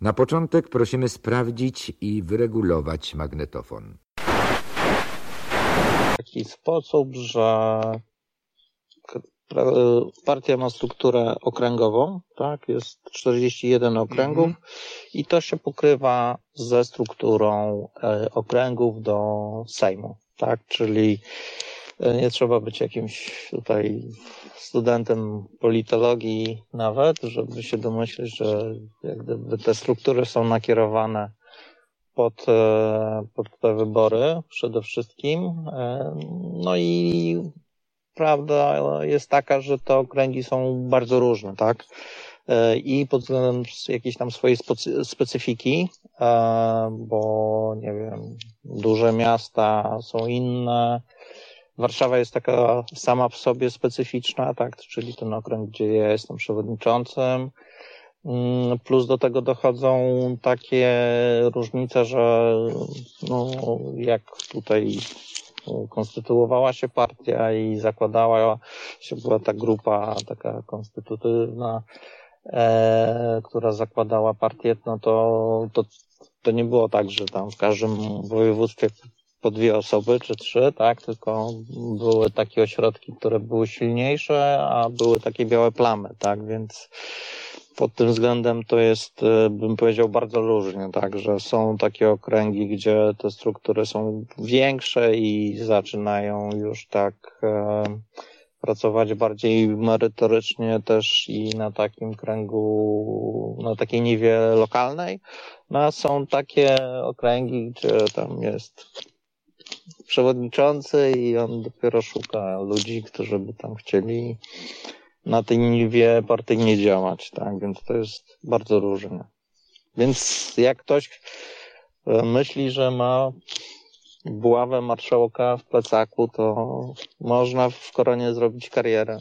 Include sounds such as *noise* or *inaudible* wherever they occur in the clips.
Na początek prosimy sprawdzić i wyregulować magnetofon. W taki sposób, że partia ma strukturę okręgową, tak? Jest 41 okręgów mm -hmm. i to się pokrywa ze strukturą e, okręgów do Sejmu, tak? Czyli e, nie trzeba być jakimś tutaj studentem politologii nawet, żeby się domyśleć, że te struktury są nakierowane pod, e, pod te wybory przede wszystkim. No i prawda jest taka, że te okręgi są bardzo różne, tak? E, I pod względem jakiejś tam swojej specyfiki, e, bo nie wiem, duże miasta są inne. Warszawa jest taka sama w sobie specyficzna, tak? Czyli ten okręg, gdzie ja jestem przewodniczącym. Mm, plus do tego dochodzą takie różnice, że no, jak tutaj konstytuowała się partia i zakładała się, była ta grupa taka konstytutywna, e, która zakładała partię, no to, to, to nie było tak, że tam w każdym województwie po dwie osoby czy trzy, tak, tylko były takie ośrodki, które były silniejsze, a były takie białe plamy, tak, więc pod tym względem to jest, e, bym powiedział, bardzo różnie, tak, że są takie okręgi, gdzie te struktury są większe i zaczynają już tak e, pracować bardziej merytorycznie też i na takim kręgu, na takiej niwie lokalnej. No a są takie okręgi, gdzie tam jest przewodniczący i on dopiero szuka ludzi, którzy by tam chcieli na tej niwie partyjnie działać, tak? Więc to jest bardzo różne. Więc jak ktoś e, myśli, że ma buławę marszałka w plecaku, to można w koronie zrobić karierę.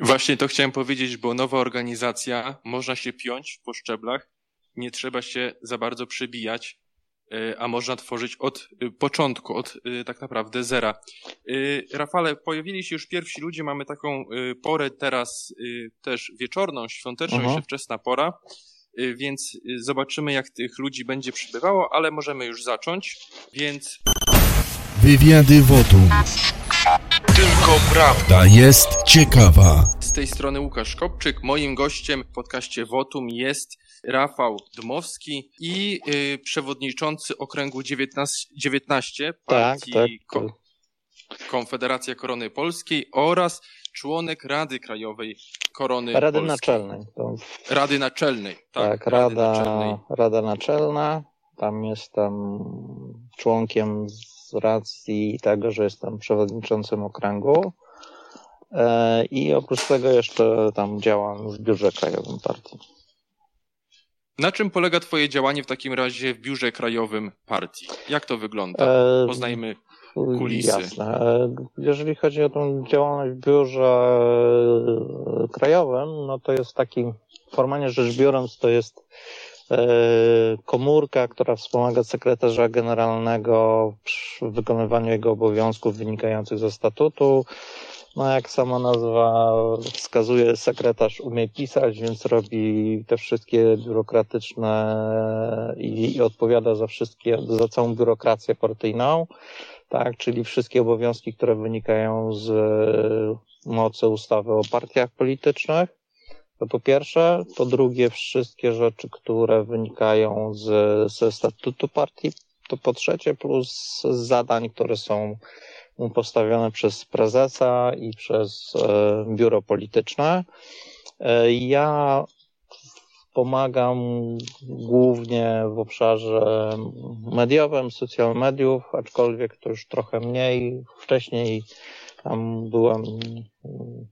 Właśnie to chciałem powiedzieć, bo nowa organizacja, można się piąć po szczeblach, nie trzeba się za bardzo przebijać. E, a można tworzyć od e, początku, od e, tak naprawdę zera. Rafale, pojawili się już pierwsi ludzie, mamy taką porę teraz też wieczorną, świąteczną, mhm. jeszcze wczesna pora, więc zobaczymy jak tych ludzi będzie przybywało, ale możemy już zacząć, więc... Wywiady Wotum. Tylko prawda jest ciekawa. Z tej strony Łukasz Kopczyk. Moim gościem w podcaście Wotum jest Rafał Dmowski i y, przewodniczący okręgu 19, 19 partii tak, tak. Ko Konfederacja Korony Polskiej oraz członek Rady Krajowej Korony Rady Polskiej. Naczelnej. To... Rady Naczelnej, tak. tak Rada, Naczelnej. Rada Naczelna. Tam jestem członkiem z racji tego, że jestem przewodniczącym okręgu. E, I oprócz tego jeszcze tam działam w biurze krajowym partii. Na czym polega Twoje działanie w takim razie w biurze krajowym partii? Jak to wygląda? E, Poznajmy kulisy. Jasne. E, jeżeli chodzi o tą działalność w biurze krajowym, no to jest taki, formalnie rzecz biorąc, to jest komórka, która wspomaga sekretarza generalnego w wykonywaniu jego obowiązków wynikających ze statutu. No jak sama nazwa wskazuje, sekretarz umie pisać, więc robi te wszystkie biurokratyczne i, i odpowiada za wszystkie, za całą biurokrację partyjną, tak, czyli wszystkie obowiązki, które wynikają z mocy ustawy o partiach politycznych. To po pierwsze. Po drugie, wszystkie rzeczy, które wynikają z, ze statutu partii. To po trzecie, plus zadań, które są postawione przez prezesa i przez e, biuro polityczne. E, ja pomagam głównie w obszarze mediowym, social mediów, aczkolwiek to już trochę mniej. Wcześniej tam byłem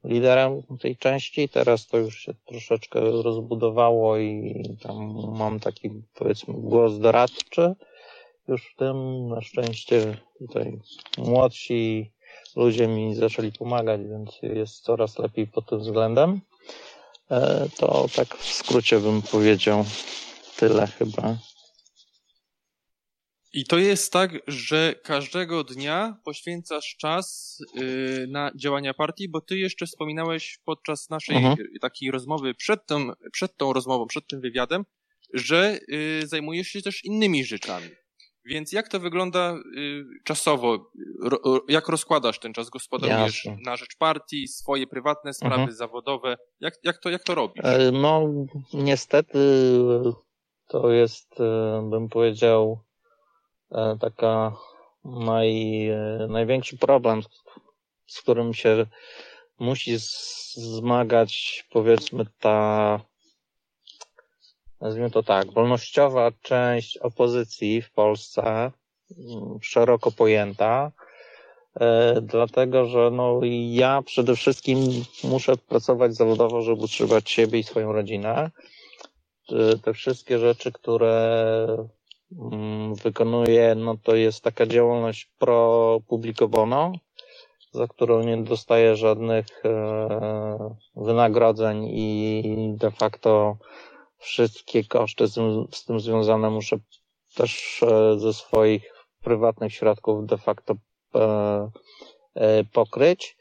liderem tej części, teraz to już się troszeczkę rozbudowało i tam mam taki powiedzmy głos doradczy już w tym. Na szczęście tutaj młodsi ludzie mi zaczęli pomagać, więc jest coraz lepiej pod tym względem. E, to tak w skrócie bym powiedział tyle chyba. I to jest tak, że każdego dnia poświęcasz czas yy, na działania partii, bo ty jeszcze wspominałeś podczas naszej mhm. takiej rozmowy przed tą, przed tą rozmową, przed tym wywiadem, że y, zajmujesz się też innymi rzeczami. Więc jak to wygląda y, czasowo? Jak rozkładasz ten czas? Gospodarujesz Jasne. na rzecz partii, swoje prywatne sprawy, mhm. zawodowe? Jak, jak, to, jak to robisz? E, no, niestety to jest, e, bym powiedział, e, taka naj, największy problem, z którym się musi zmagać, powiedzmy, ta nazwijmy to tak, wolnościowa część opozycji w Polsce, mm, szeroko pojęta, e, dlatego że no, ja przede wszystkim muszę pracować zawodowo, żeby utrzymać siebie i swoją rodzinę. Te wszystkie rzeczy, które mm, wykonuję, no to jest taka działalność pro publico bono, za którą nie dostaję żadnych e, wynagrodzeń i de facto wszystkie koszty z, tym związane muszę też e, ze swoich prywatnych środków de facto e, e, pokryć.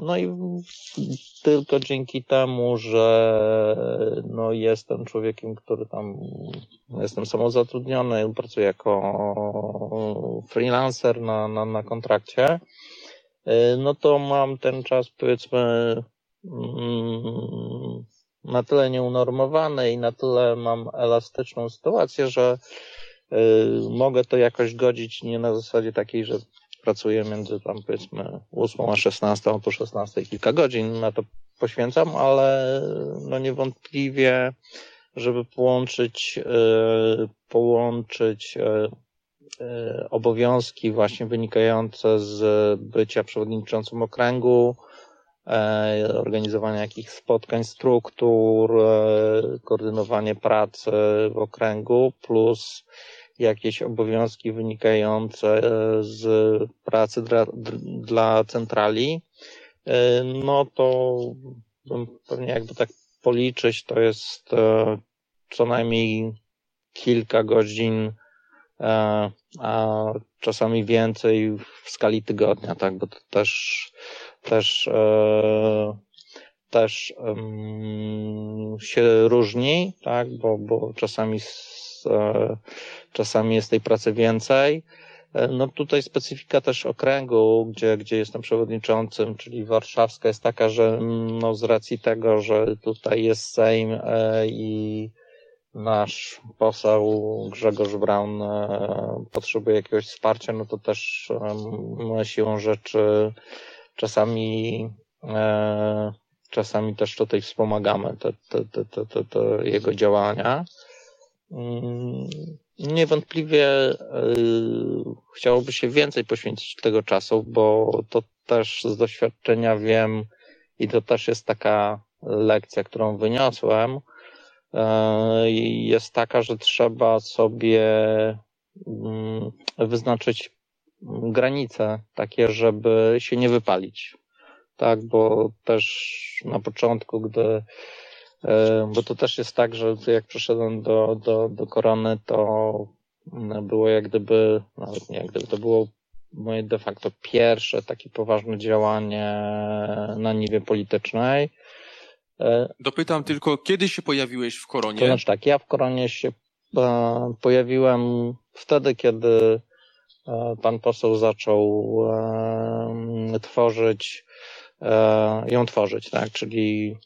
No i tylko dzięki temu, że no jestem człowiekiem, który tam jestem samozatrudniony, pracuję jako freelancer na, na, na kontrakcie, no to mam ten czas powiedzmy mm, na tyle nieunormowane i na tyle mam elastyczną sytuację, że y, mogę to jakoś godzić nie na zasadzie takiej, że pracuję między tam powiedzmy 8 a 16, po 16 kilka godzin na to poświęcam, ale no niewątpliwie, żeby połączyć, y, połączyć y, obowiązki właśnie wynikające z bycia przewodniczącym okręgu, organizowanie jakichś spotkań, struktur, e, koordynowanie pracy w okręgu, plus jakieś obowiązki wynikające z pracy dla, dla centrali, e, no to pewnie jakby tak policzyć, to jest co najmniej kilka godzin, a czasami więcej w skali tygodnia, tak, bo to też też, e, też się różni, tak, bo, bo czasami, e, czasami jest tej pracy więcej. E, no tutaj specyfika też okręgu, gdzie, gdzie jestem przewodniczącym, czyli warszawska jest taka, że no z racji tego, że tutaj jest Sejm i nasz poseł Grzegorz Braun potrzebuje jakiegoś wsparcia, no to też siłą rzeczy czasami e, czasami też tutaj wspomagamy te, te, te, te, te jego działania. Mm, niewątpliwie e, chciałoby się więcej poświęcić tego czasu, bo to też z doświadczenia wiem i to też jest taka lekcja, którą wyniosłem, e, jest taka, że trzeba sobie mm, wyznaczyć granice takie, żeby się nie wypalić. Tak, bo też na początku, gdy e, bo to też jest tak, że jak przyszedłem do, do, do korony, to było jak gdyby, nawet nie jak gdyby, to było moje de facto pierwsze takie poważne działanie na niwie politycznej. E, Dopytam tylko, kiedy się pojawiłeś w koronie? To znaczy tak, ja w koronie się e, pojawiłem wtedy, kiedy pan poseł zaczął tworzyć, e, ją tworzyć, tak, czyli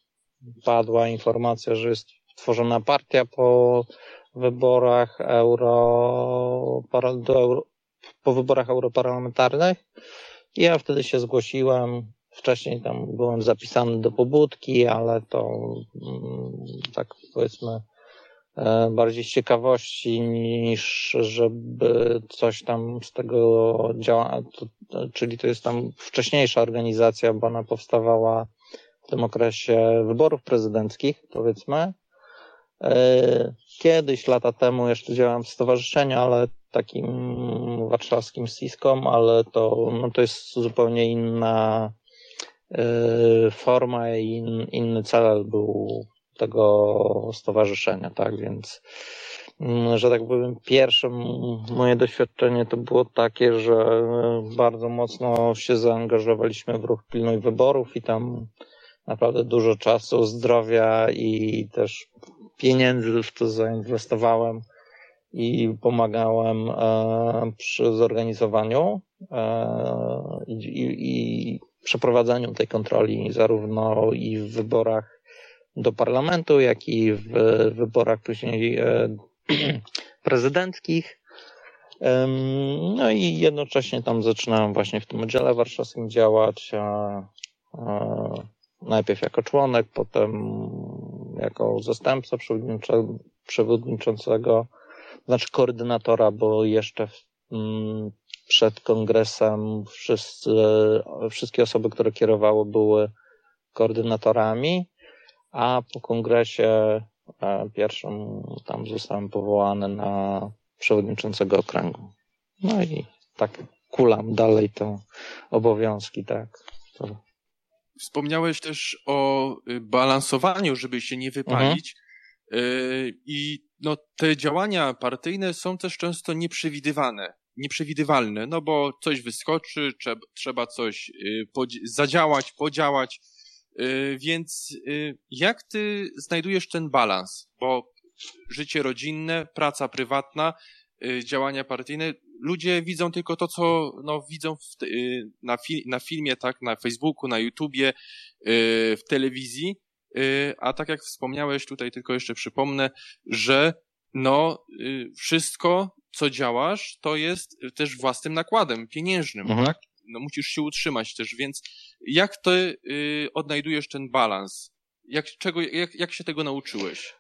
padła informacja, że jest tworzona partia po wyborach euro, do po wyborach europarlamentarnych. Ja wtedy się zgłosiłem. Wcześniej tam byłem zapisany do pobudki, ale to mm, tak powiedzmy E, bardziej z ciekawości niż żeby coś tam z tego działa, to, czyli to jest tam wcześniejsza organizacja, bo ona powstawała w tym okresie wyborów prezydenckich, powiedzmy. E, kiedyś, lata temu jeszcze działałem w stowarzyszeniu, ale takim warszawskim SISKOM, ale to, no to jest zupełnie inna e, forma i in, inny cel był tego stowarzyszenia, tak, więc mm, że tak powiem, pierwsze moje doświadczenie to było takie, że bardzo mocno się zaangażowaliśmy w ruch Pilnuj Wyborów i tam naprawdę dużo czasu, zdrowia i też pieniędzy w to zainwestowałem i pomagałem e, przy zorganizowaniu e, i, i przeprowadzaniu tej kontroli zarówno i w wyborach do parlamentu, jak i w wyborach później e, *clears throat* prezydenckich. No i jednocześnie tam zaczynałem właśnie w tym oddziale warszawskim działać. Najpierw jako członek, potem jako zastępca przewodniczącego, znaczy koordynatora, bo jeszcze przed kongresem wszyscy, wszystkie osoby, które kierowały, były koordynatorami, a po kongresie e, pierwszym tam zostałem powołany na przewodniczącego okręgu. No i tak kulam dalej te obowiązki, tak. To... Wspomniałeś też o y, balansowaniu, żeby się nie wypalić. Mhm. I no, te działania partyjne są też często nieprzewidywane, nieprzewidywalne, no bo coś wyskoczy, trzeba, trzeba coś y, zadziałać, podziałać. Więc jak ty znajdujesz ten balans? Bo życie rodzinne, praca prywatna, y, działania partyjne. Ludzie widzą tylko to, co no, widzą y, na, fi na filmie, tak, na Facebooku, na YouTubie, y, w telewizji. A tak jak wspomniałeś, tutaj tylko jeszcze przypomnę, że no, wszystko, co działasz, to jest też własnym nakładem pieniężnym, mhm. tak? No, musisz się utrzymać też, więc jak ty odnajdujesz ten balans? Jak, czego, jak, jak się tego nauczyłeś?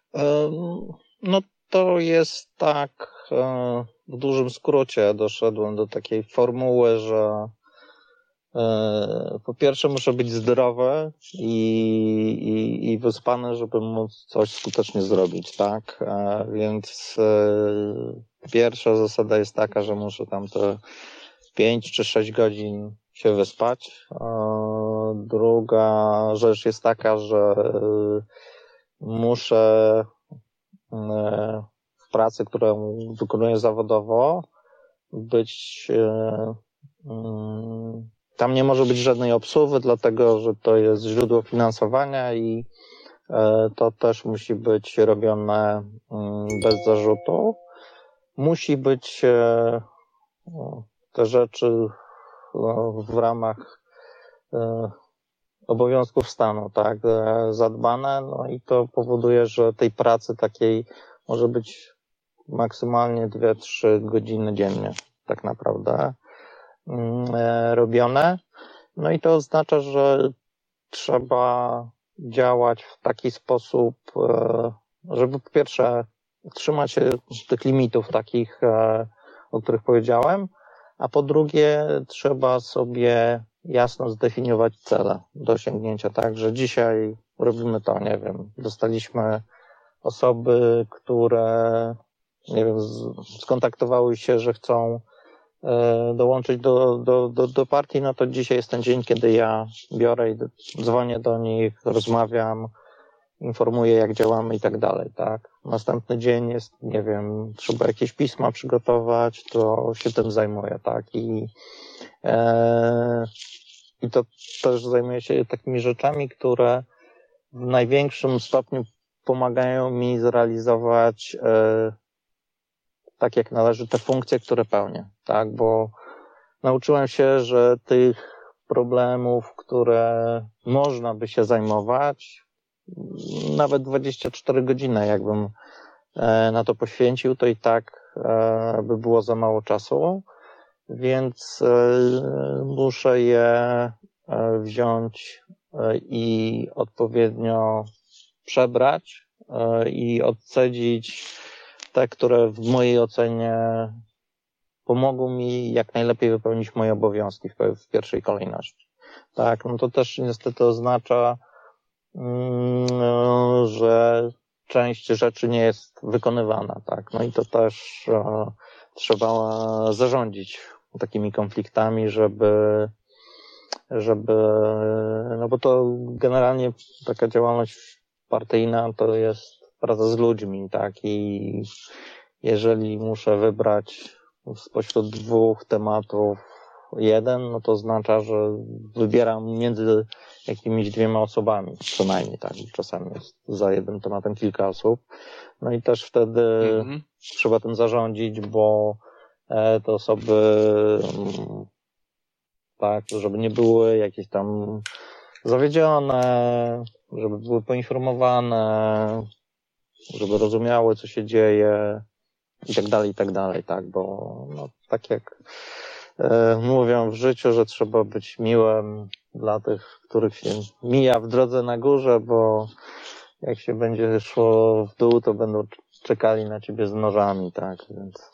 No to jest tak, e, w dużym skrócie doszedłem do takiej formuły, że e, po pierwsze muszę być zdrowy i, i, i wyspany, żeby móc coś skutecznie zrobić, tak? E, więc pierwsza zasada jest taka, że muszę tam te 5 czy 6 godzin się wyspać. Druga rzecz jest taka, że muszę w pracy, którą wykonuję zawodowo, być mm, tam nie może być żadnej obsuwy, dlatego że to jest źródło finansowania i to też musi być robione bez zarzutu. Musi być te rzeczy w ramach obowiązków stanu, tak, zadbane, no i to powoduje, że tej pracy takiej może być maksymalnie 2-3 godziny dziennie, tak naprawdę, mm, e, robione. No i to oznacza, że trzeba działać w taki sposób, e, żeby po pierwsze trzymać się tych limitów takich, e, o których powiedziałem, a po drugie trzeba sobie jasno zdefiniować cele do osiągnięcia, tak, że dzisiaj robimy to, nie wiem, dostaliśmy osoby, które, nie wiem, skontaktowały się, że chcą e, dołączyć do, do, do, do partii, no to dzisiaj jest ten dzień, kiedy ja biorę i dzwonię do nich, rozmawiam, informuję, jak działamy i tak dalej, tak. Następny dzień jest, nie wiem, trzeba jakieś pisma przygotować, to się tym zajmuję, tak. I, e, i to też zajmuję się takimi rzeczami, które w największym stopniu pomagają mi zrealizować e, tak jak należy te funkcje, które pełnię, tak, bo nauczyłem się, że tych problemów, które można by się zajmować, nawet 24 godziny, jakbym e, na to poświęcił, to i tak e, by było za mało czasu, więc muszę je wziąć i odpowiednio przebrać e, i odcedzić te, które w mojej ocenie pomogą mi jak najlepiej wypełnić moje obowiązki w, pierwszej kolejności. Tak, no to też niestety oznacza, że część rzeczy nie jest wykonywana, tak. No i to też e, trzeba zarządzić takimi konfliktami, żeby żeby, no bo to generalnie taka działalność partyjna to jest praca z ludźmi, tak? I jeżeli muszę wybrać spośród dwóch tematów, jeden, no to oznacza, że wybieram między jakimiś dwiema osobami, co najmniej, tak. Czasami jest za jednym tematem kilka osób. No i też wtedy mhm. trzeba tym zarządzić, bo e, te osoby, mm, tak, żeby nie były jakieś tam zawiedzione, żeby były poinformowane, żeby rozumiały, co się dzieje i tak dalej, i tak dalej, tak, bo no, tak jak mówią w życiu, że trzeba być miłym dla tych, których się mija w drodze na górze, bo jak się będzie szło w dół, to będą czekali na ciebie z nożami, tak, więc...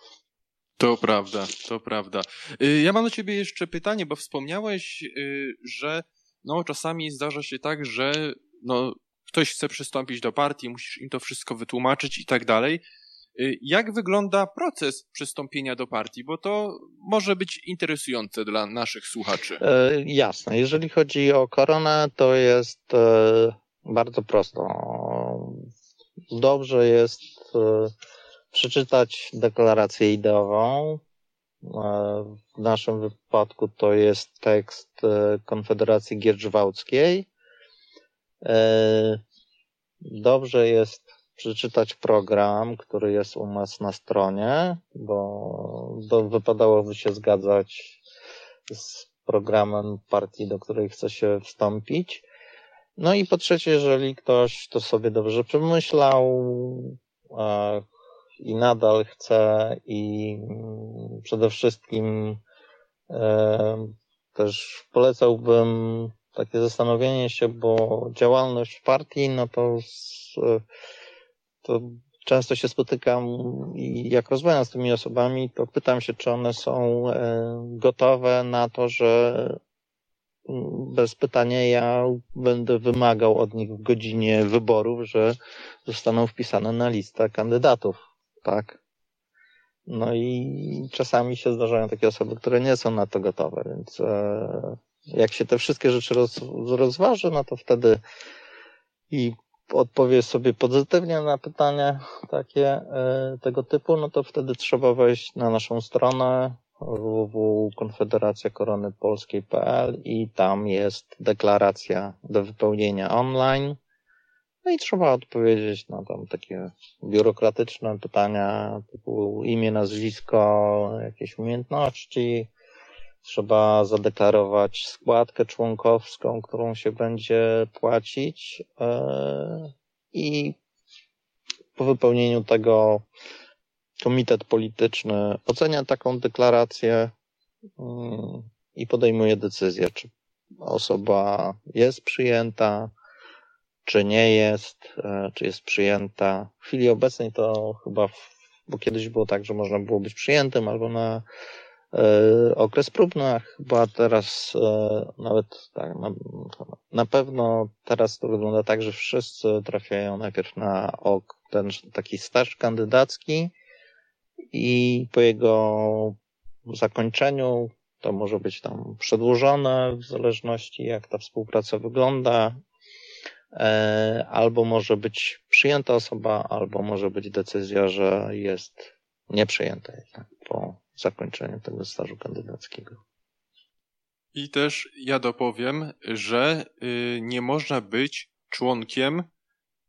To prawda, to prawda. Y, ja mam do ciebie jeszcze pytanie, bo wspomniałeś, y, że no czasami zdarza się tak, że no ktoś chce przystąpić do partii, musisz im to wszystko wytłumaczyć i tak dalej. Y, jak wygląda proces przystąpienia do partii? Bo to może być interesujące dla naszych słuchaczy. E, jasne. Jeżeli chodzi o koronę, to jest e, bardzo prosto. Dobrze jest e, przeczytać deklarację ideową. E, w naszym wypadku to jest tekst e, Konfederacji Gierczwałckiej. E, dobrze jest przeczytać program, który jest u nas na stronie, bo, wypadałoby się zgadzać z programem partii, do której chce się wstąpić. No i po trzecie, jeżeli ktoś to sobie dobrze przemyślał i nadal chce i przede wszystkim też polecałbym takie zastanowienie się, bo działalność w partii, no to, to często się spotykam i jak rozmawiam z tymi osobami, to pytam się, czy one są gotowe na to, że bez pytania ja będę wymagał od nich w godzinie wyborów, że zostaną wpisane na listę kandydatów, tak? No i czasami się zdarzają takie osoby, które nie są na to gotowe, więc e, jak się te wszystkie rzeczy roz, rozważy, no to wtedy i odpowie sobie pozytywnie na pytania takie e, tego typu, no to wtedy trzeba wejść na naszą stronę www.konfederacjakoronepolskiej.pl i tam jest deklaracja do wypełnienia online. No i trzeba odpowiedzieć na tam takie biurokratyczne pytania typu imię, nazwisko, jakieś umiejętności, trzeba zadeklarować składkę członkowską, którą się będzie płacić e, i po wypełnieniu tego komitet polityczny ocenia taką deklarację mm, i podejmuje decyzję, czy osoba jest przyjęta, czy nie jest, e, czy jest przyjęta. W chwili obecnej to chyba, bo kiedyś było tak, że można było być przyjętym albo na okres próbny, a chyba teraz e, nawet tak, na, na pewno teraz to wygląda tak, że wszyscy trafiają najpierw na ok, ten taki staż kandydacki i po jego zakończeniu to może być tam przedłużone w zależności jak ta współpraca wygląda, e, albo może być przyjęta osoba, albo może być decyzja, że jest nieprzyjęta po zakończeniu tego stażu kandydackiego. I też ja dopowiem, że y, nie można być członkiem,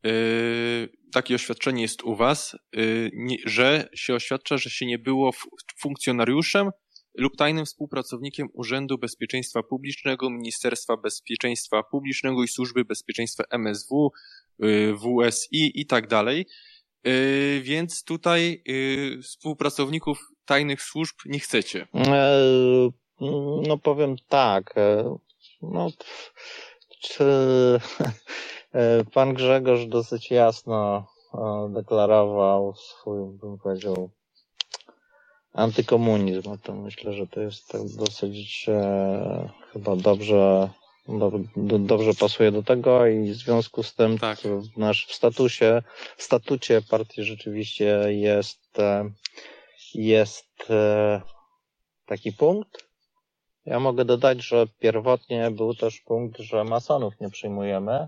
y, takie oświadczenie jest u Was, y, że się oświadcza, że się nie było funkcjonariuszem lub tajnym współpracownikiem Urzędu Bezpieczeństwa Publicznego, Ministerstwa Bezpieczeństwa Publicznego i Służby Bezpieczeństwa MSW, WSI i tak dalej. Więc tutaj współpracowników tajnych służb nie chcecie? E, no powiem tak. E, no, czy e, pan Grzegorz dosyć jasno deklarował swój, bym powiedział, antykomunizm. To myślę, że to jest tak dosyć e, chyba dobrze, do, do, dobrze pasuje do tego i w związku z tym tak. w nasz w statusie, w statucie partii rzeczywiście jest e, jest e, taki punkt. Ja mogę dodać, że pierwotnie był też punkt, że masonów nie przyjmujemy,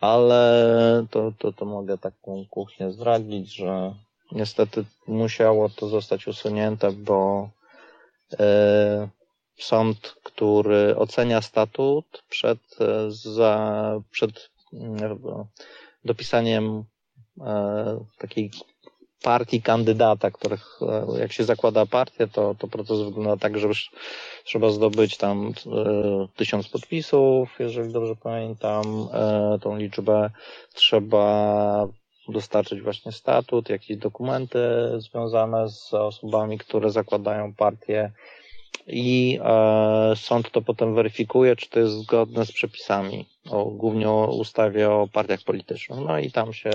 ale to, to, to mogę taką kuchnię zdradzić, że niestety musiało to zostać usunięte, bo e, sąd, który ocenia statut przed, za, przed dopisaniem takiej partii kandydata, których jak się zakłada partię, to, to proces wygląda tak, że już trzeba zdobyć tam tysiąc podpisów, jeżeli dobrze pamiętam tą liczbę. Trzeba dostarczyć właśnie statut, jakieś dokumenty związane z osobami, które zakładają partię i e, sąd to potem weryfikuje, czy to jest zgodne z przepisami, o, głównie o ustawie o partiach politycznych. No i tam się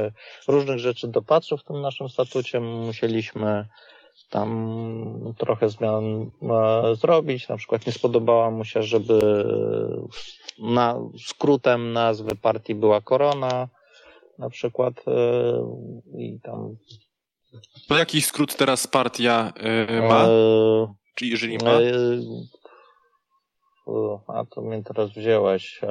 różnych rzeczy dopatrzył w tym naszym statucie. Musieliśmy tam trochę zmian e, zrobić. Na przykład nie spodobała mu się, żeby na, skrótem nazwy partii była Korona, na przykład e, i tam. To jaki skrót teraz partia e, ma? E, Czy jeżeli ma? a to mnie teraz wziąłeś.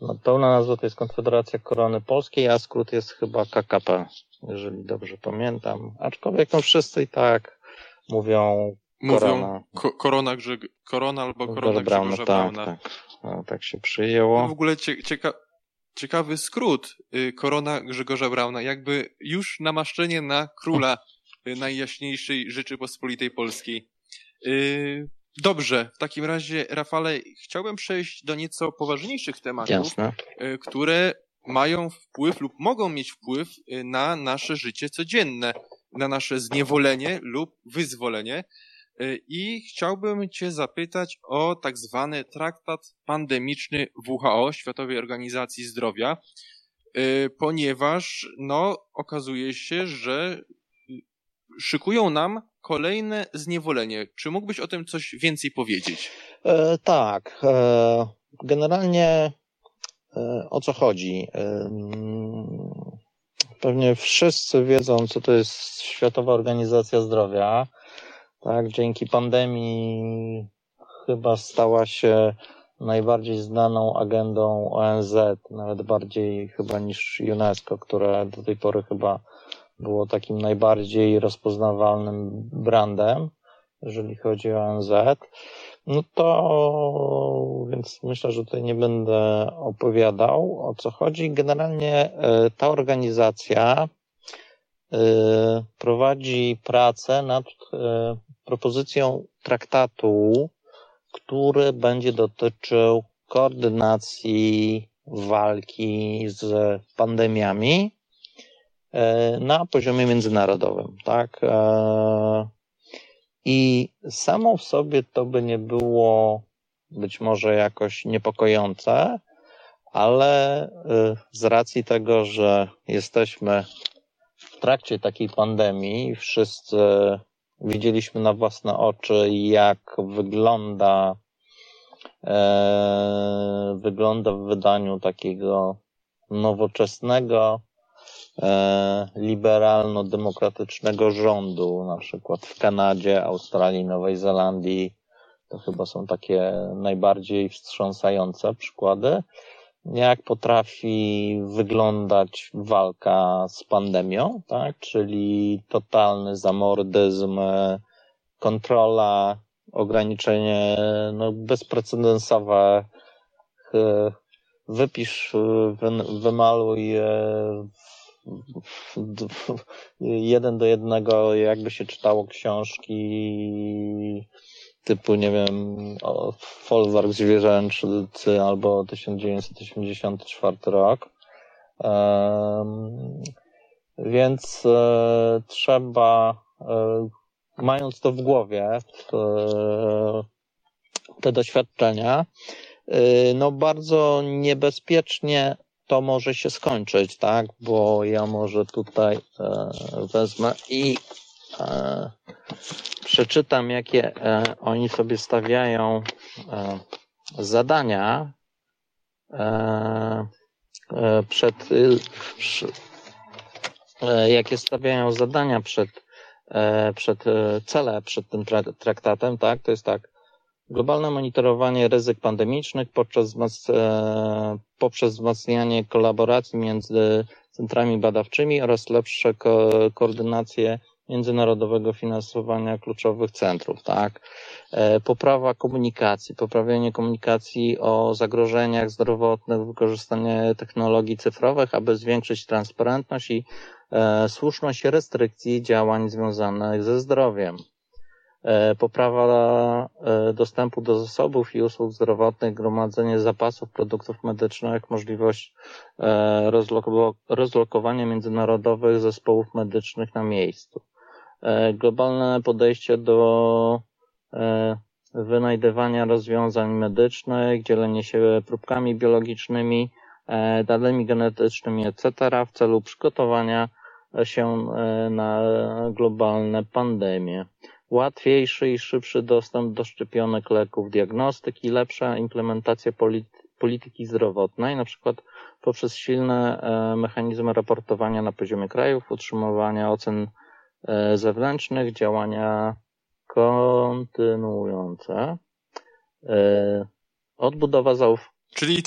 No, pełna nazwa to jest Konfederacja Korony Polskiej, a skrót jest chyba KKP, jeżeli dobrze pamiętam. Aczkolwiek no wszyscy i tak mówią Korona. Mówią ko korona, Grzeg korona albo Korona Brauna, Grzegorza tak, Brauna. Tak. No, tak się przyjęło. No w ogóle cie cieka ciekawy skrót y, korona Grzegorza Brauna, jakby już namaszczenie na króla najjaśniejszej Rzeczypospolitej Polskiej. Y, dobrze, w takim razie, Rafale, chciałbym przejść do nieco poważniejszych tematów, Jasne. które mają wpływ lub mogą mieć wpływ na nasze życie codzienne, na nasze zniewolenie lub wyzwolenie. Y, I chciałbym Cię zapytać o tak zwany traktat pandemiczny WHO, Światowej Organizacji Zdrowia, y, ponieważ no, okazuje się, że y, szykują nam kolejne zniewolenie. Czy mógłbyś o tym coś więcej powiedzieć? E, tak. E, generalnie e, o co chodzi? E, pewnie wszyscy wiedzą, co to jest Światowa Organizacja Zdrowia. Tak, dzięki pandemii chyba stała się najbardziej znaną agendą ONZ, nawet bardziej chyba niż UNESCO, które do tej pory chyba było takim najbardziej rozpoznawalnym brandem, jeżeli chodzi o ONZ. No to, więc myślę, że tutaj nie będę opowiadał o co chodzi. Generalnie e, ta organizacja e, prowadzi pracę nad e, propozycją traktatu, który będzie dotyczył koordynacji walki z pandemiami na poziomie międzynarodowym, tak? E, I samo w sobie to by nie było być może jakoś niepokojące, ale e, z racji tego, że jesteśmy w trakcie takiej pandemii, wszyscy widzieliśmy na własne oczy, jak wygląda, e, wygląda w wydaniu takiego nowoczesnego, e, liberalno-demokratycznego rządu, na przykład w Kanadzie, Australii, Nowej Zelandii. To chyba są takie najbardziej wstrząsające przykłady jak potrafi wyglądać walka z pandemią, tak? czyli totalny zamordyzm, kontrola, ograniczenie no, bezprecedensowe. Wypisz, wymaluj *laughs* jeden do jednego, jakby się czytało książki typu, nie wiem, Folwark Zwierzęcy albo 1984 rok. Więc e, trzeba, e, mając to w głowie, e, te doświadczenia, no bardzo niebezpiecznie to może się skończyć, tak? Bo ja może tutaj e, wezmę i e, przeczytam, jakie e, oni sobie stawiają e, zadania e, przed, jakie stawiają zadania przed, przed cele przed tym traktatem, tak? To jest tak. Globalne monitorowanie ryzyk pandemicznych podczas, poprzez wzmacnianie kolaboracji między centrami badawczymi oraz lepsze ko koordynację międzynarodowego finansowania kluczowych centrów, tak? E, poprawa komunikacji, poprawienie komunikacji o zagrożeniach zdrowotnych, wykorzystanie technologii cyfrowych, aby zwiększyć transparentność i e, słuszność restrykcji działań związanych ze zdrowiem. E, poprawa dostępu do zasobów i usług zdrowotnych, gromadzenie zapasów produktów medycznych, możliwość rozlokowania międzynarodowych zespołów medycznych na miejscu. E, globalne podejście do e, wynajdywania rozwiązań medycznych, dzielenie się próbkami biologicznymi, e, danymi genetycznymi, etc. w celu przygotowania się na globalne pandemie. Łatwiejszy i szybszy dostęp do szczepionek, leków, diagnostyki, lepsza implementacja polityki zdrowotnej, na przykład poprzez silne mechanizmy raportowania na poziomie krajów, utrzymywania ocen E, zewnętrznych, działania kontynuujące, e, odbudowa zaufania. Czyli.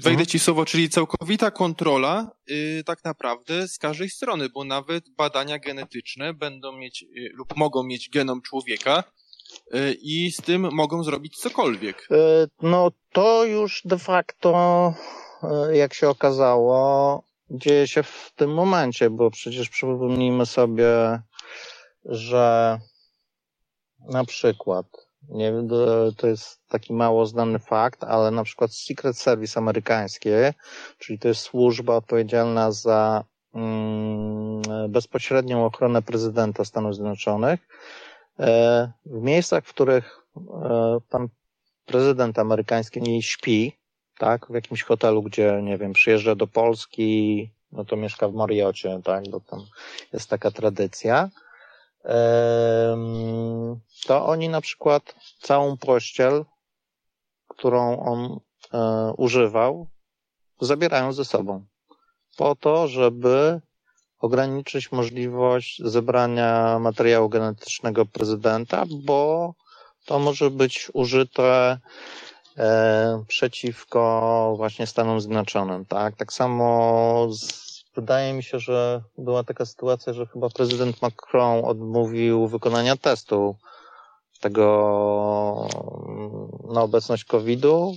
Wejdę mhm. ci słowo, czyli całkowita kontrola yy, tak naprawdę z każdej strony, bo nawet badania genetyczne będą mieć yy, lub mogą mieć genom człowieka, y, i z tym mogą zrobić cokolwiek. No to już de facto, jak się okazało, dzieje się w tym momencie, bo przecież przypomnijmy sobie, że na przykład, nie to jest taki mało znany fakt, ale na przykład Secret Service amerykańskie, czyli to jest służba odpowiedzialna za mm, bezpośrednią ochronę prezydenta Stanów Zjednoczonych, e, w miejscach, w których e, pan prezydent amerykański nie śpi, tak, w jakimś hotelu, gdzie, nie wiem, przyjeżdża do Polski, no to mieszka w Mariocie, tak, bo tam jest taka tradycja, to oni na przykład całą pościel, którą on e, używał, zabierają ze sobą. Po to, żeby ograniczyć możliwość zebrania materiału genetycznego prezydenta, bo to może być użyte E, przeciwko właśnie Stanom Zjednoczonym, tak? Tak samo z, wydaje mi się, że była taka sytuacja, że chyba prezydent Macron odmówił wykonania testu tego na obecność COVID-u,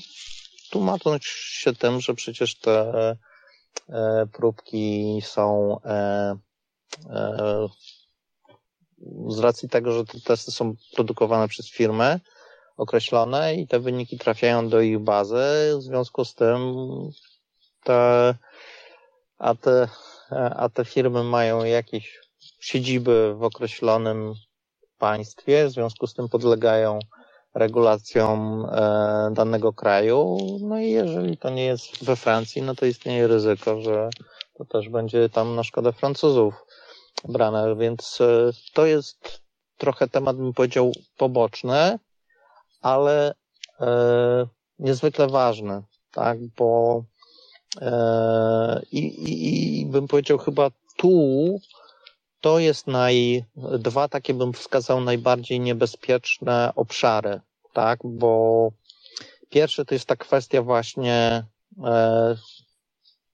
tłumacząc się tym, że przecież te e, próbki są e, z racji tego, że te testy są produkowane przez firmy, określone i te wyniki trafiają do ich bazy. W związku z tym te, a te, a te firmy mają jakieś siedziby w określonym państwie, w związku z tym podlegają regulacjom e, danego kraju. No i jeżeli to nie jest we Francji, no to istnieje ryzyko, że to też będzie tam na szkodę Francuzów brane, więc e, to jest trochę temat, bym powiedział, poboczny, ale e, niezwykle ważny, tak, bo i, i, i bym powiedział chyba tu to jest naj, dwa takie bym wskazał najbardziej niebezpieczne obszary, tak, bo pierwszy to jest ta kwestia właśnie e,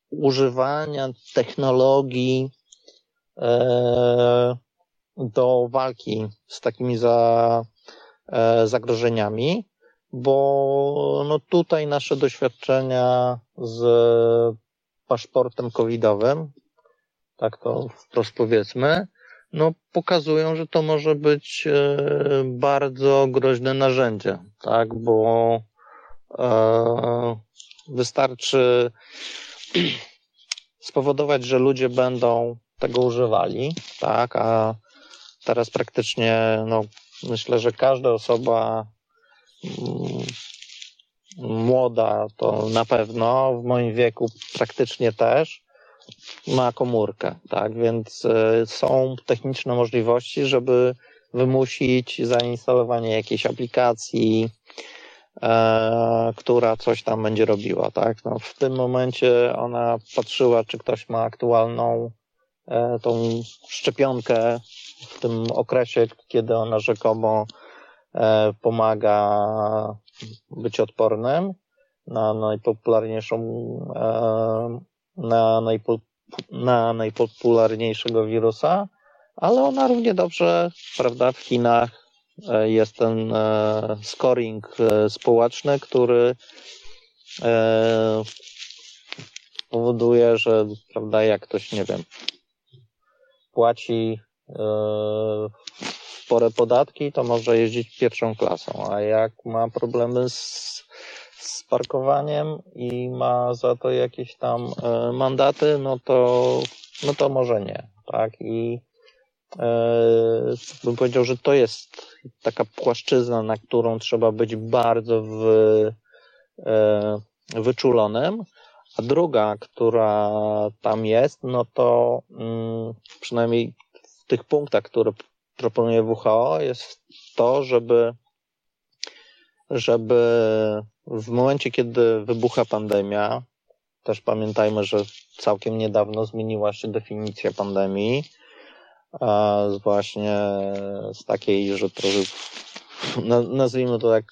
używania technologii e, do walki z takimi za, E, zagrożeniami, bo no tutaj nasze doświadczenia z paszportem covidowym, tak to wprost powiedzmy, no pokazują, że to może być e, bardzo groźne narzędzie, tak, bo e, wystarczy *clears throat* spowodować, że ludzie będą tego używali, tak, a teraz praktycznie no, Myślę, że każda osoba młoda to na pewno, w moim wieku praktycznie też, ma komórkę, tak? Więc e, są techniczne możliwości, żeby wymusić zainstalowanie jakiejś aplikacji, e, która coś tam będzie robiła, tak? No, w tym momencie ona patrzyła, czy ktoś ma aktualną e, tą szczepionkę w tym okresie, kiedy ona rzekomo pomaga być odpornym na najpopularniejszą, e, na, najpo, na najpopularniejszego wirusa, ale ona równie dobrze, prawda, w Chinach e, jest ten e, scoring e, społeczny, który powoduje, że, prawda, jak ktoś, nie wiem, płaci spore podatki, to może jeździć pierwszą klasą, a jak ma problemy z, z parkowaniem i ma za to jakieś tam mandaty, no to, no to może nie, tak, i E, bym powiedział, że to jest taka płaszczyzna, na którą trzeba być bardzo w, e, wyczulonym. A druga, która tam jest, no to mm, przynajmniej w tych punktach, które proponuje WHO, jest to, żeby, żeby w momencie, kiedy wybucha pandemia, też pamiętajmy, że całkiem niedawno zmieniła się definicja pandemii, a właśnie z takiej, że trochę nazwijmy to tak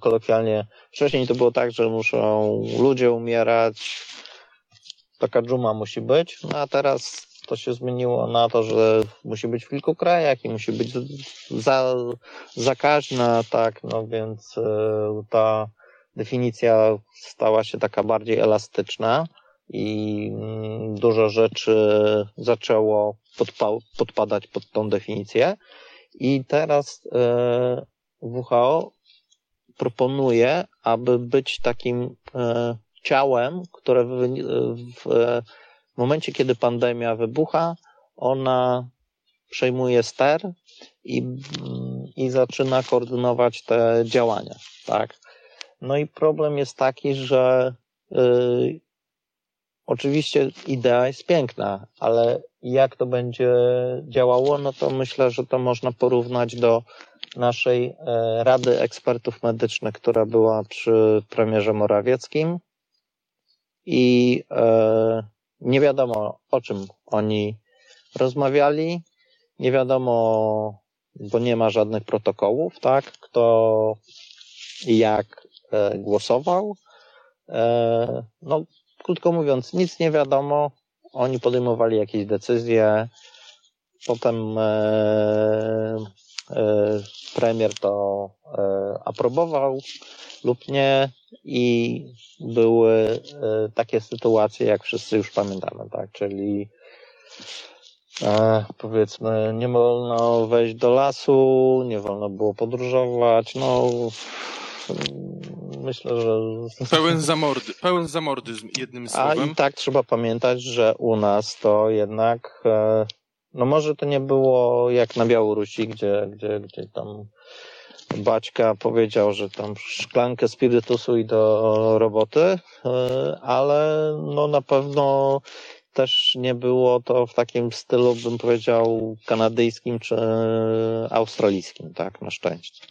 kolokwialnie, wcześniej to było tak, że muszą ludzie umierać, taka dżuma musi być, no a teraz to się zmieniło na to, że musi być w kilku krajach i musi być za, zakaźna, tak, no więc e, ta definicja stała się taka bardziej elastyczna i mm, dużo rzeczy zaczęło podpa- podpadać pod tą definicję. I teraz e, WHO proponuje, aby być takim e, ciałem, które w, w, w momencie, kiedy pandemia wybucha, ona przejmuje ster i, i zaczyna koordynować te działania, tak? No i problem jest taki, że y, Oczywiście idea jest piękna, ale jak to będzie działało, no to myślę, że to można porównać do naszej e, Rady Ekspertów Medycznych, która była przy premierze Morawieckim i e, nie wiadomo o czym oni rozmawiali, nie wiadomo, bo nie ma żadnych protokołów, tak, kto jak e, głosował. No, krótko mówiąc, nic nie wiadomo. Oni podejmowali jakieś decyzje. Potem e, e, premier to e, aprobował lub nie i były e, takie sytuacje, jak wszyscy już pamiętamy, tak? Czyli e, powiedzmy, nie wolno wejść do lasu, nie wolno było podróżować, no myślę, że... Pełen, zamordy, pełen zamordyzm, jednym słowem. A i tak trzeba pamiętać, że u nas to jednak, e, no może to nie było jak na Białorusi, gdzie, gdzie, gdzie tam Baćka powiedział, że tam szklankę spirytusu i do roboty, e, ale no na pewno też nie było to w takim stylu, bym powiedział, kanadyjskim czy australijskim, tak, na szczęście.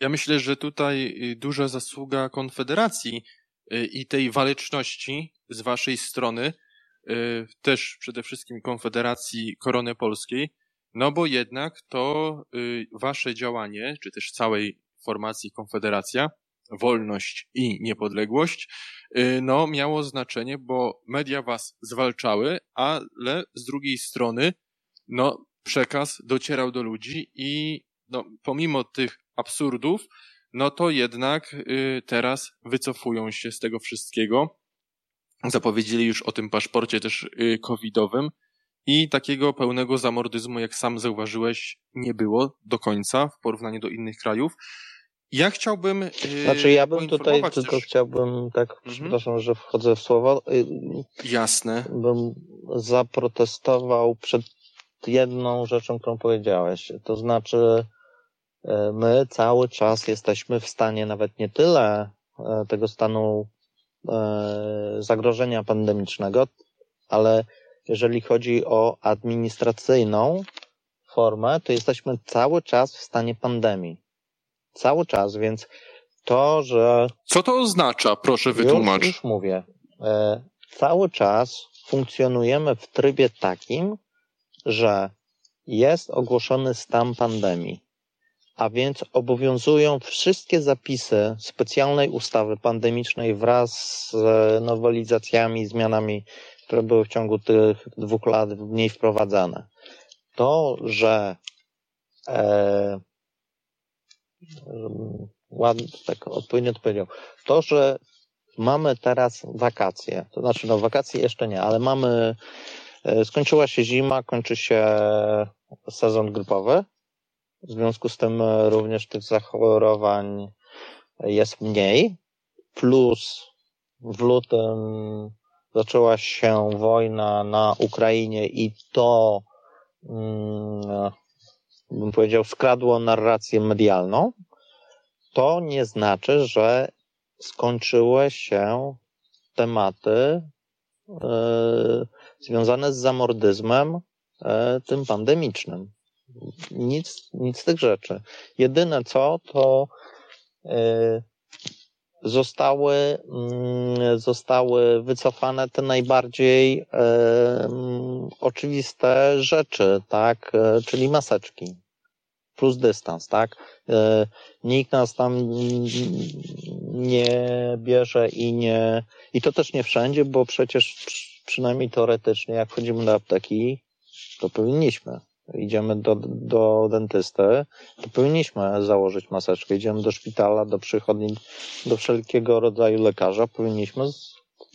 Ja myślę, że tutaj y, duża zasługa Konfederacji y, i tej waleczności z waszej strony, y, też przede wszystkim Konfederacji Korony Polskiej, no bo jednak to wasze działanie, czy też całej formacji Konfederacja, wolność i niepodległość, no miało znaczenie, bo media was zwalczały, ale z drugiej strony, no przekaz docierał do ludzi i no, pomimo tych absurdów, no to jednak y, teraz wycofują się z tego wszystkiego. Zapowiedzieli już o tym paszporcie też y, covidowym i takiego pełnego zamordyzmu, jak sam zauważyłeś, nie było do końca w porównaniu do innych krajów. Ja chciałbym. Yy, znaczy, ja bym tutaj też... tylko chciałbym, tak, mhm. przepraszam, że wchodzę w słowo. Jasne. Bym zaprotestował przed jedną rzeczą, którą powiedziałeś. To znaczy, E, my cały czas jesteśmy w stanie nawet nie tyle e, tego stanu e, zagrożenia pandemicznego, ale jeżeli chodzi o administracyjną formę, to jesteśmy cały czas w stanie pandemii. Cały czas, więc to, że. Co to oznacza? Proszę wytłumacz. Już, już mówię. Cały czas funkcjonujemy w trybie takim, że jest ogłoszony stan pandemii a więc obowiązują wszystkie zapisy specjalnej ustawy pandemicznej wraz z nowelizacjami, zmianami które były w ciągu tych dwóch lat w niej wprowadzane. To, że e, ładnie, tak odpowiednio odpowiedział, to, że mamy teraz wakacje, to znaczy no wakacje jeszcze nie, ale mamy, e, skończyła się zima, kończy się sezon grypowy, w związku z tym również tych zachorowań jest mniej, plus w lutym zaczęła się wojna na Ukrainie i to, mm, bym powiedział, skradło narrację medialną, to nie znaczy, że skończyły się tematy e, związane z zamordyzmem e, tym pandemicznym. Nic, nic z tych rzeczy. Jedyne co, to e, zostały, mm, zostały wycofane te najbardziej oczywiste rzeczy, tak, czyli maseczki plus dystans, tak? E, nikt nas tam nie bierze i nie, i to też nie wszędzie, bo przecież przynajmniej teoretycznie, jak wchodzimy do apteki, to powinniśmy. Idziemy do, do dentysty, to powinniśmy założyć maseczkę. Idziemy do szpitala, do przychodni, do wszelkiego rodzaju lekarza, powinniśmy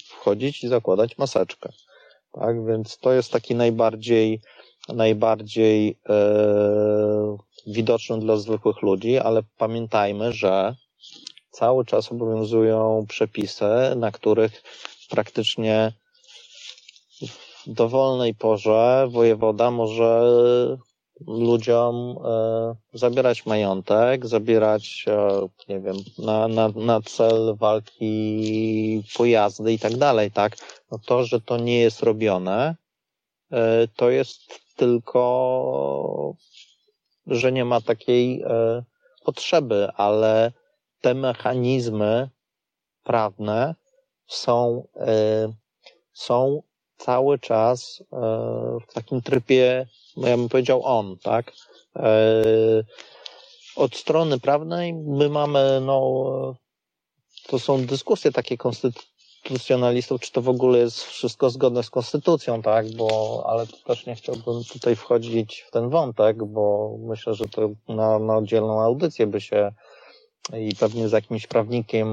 wchodzić i zakładać maseczkę. Tak, więc to jest taki najbardziej, najbardziej e, widoczny dla zwykłych ludzi, ale pamiętajmy, że cały czas obowiązują przepisy, na których praktycznie dowolnej porze wojewoda może ludziom e, zabierać majątek, zabierać, e, nie wiem, na, na, na cel walki pojazdy i tak dalej, tak? No to, że to nie jest robione, e, to jest tylko że nie ma takiej e, potrzeby, ale te mechanizmy prawne są, e, są cały czas e, w takim trybie, no ja bym powiedział on, tak? E, od strony prawnej my mamy, no, to są dyskusje takie konstytucjonalistów, czy to w ogóle jest wszystko zgodne z konstytucją, tak, bo, ale też nie chciałbym tutaj wchodzić w ten wątek, bo myślę, że to na, na oddzielną audycję by się i pewnie z jakimś prawnikiem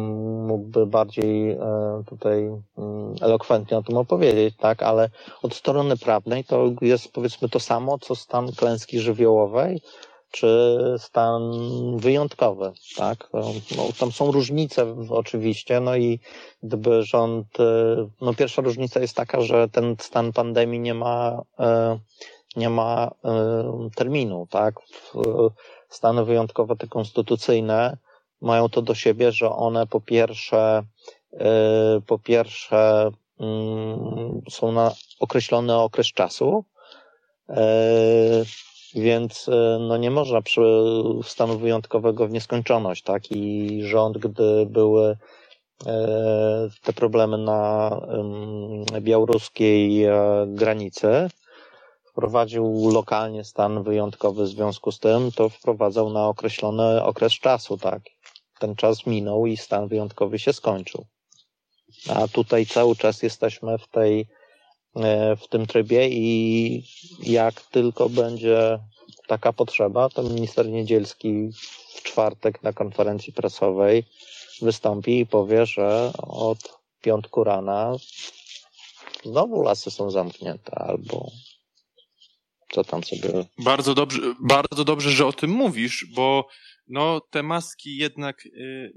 mógłby bardziej e, tutaj mm, elokwentnie o tym opowiedzieć, tak, ale od strony prawnej to jest powiedzmy to samo, co stan klęski żywiołowej, czy stan wyjątkowy, tak? No, tam są różnice oczywiście, no i gdyby rząd, e, no pierwsza różnica jest taka, że ten stan pandemii nie ma, e, nie ma e, terminu, tak? Stany wyjątkowe, te konstytucyjne, mają to do siebie, że one po pierwsze, po pierwsze mm, są na określony okres czasu, więc e, no nie można przy stanu wyjątkowego w nieskończoność, tak? I rząd, gdy były te problemy na białoruskiej e, granicy, wprowadził lokalnie stan wyjątkowy w związku z tym, to wprowadzał na określony okres czasu, tak? Ten czas minął i stan wyjątkowy się skończył. A tutaj cały czas jesteśmy w tej E, w tym trybie i jak tylko będzie taka potrzeba, to minister Niedzielski w czwartek na konferencji prasowej wystąpi i powie, że od piątku rana znowu lasy są zamknięte albo co tam sobie. Bardzo dobrze, bardzo dobrze, że o tym mówisz, bo no, te maski jednak y,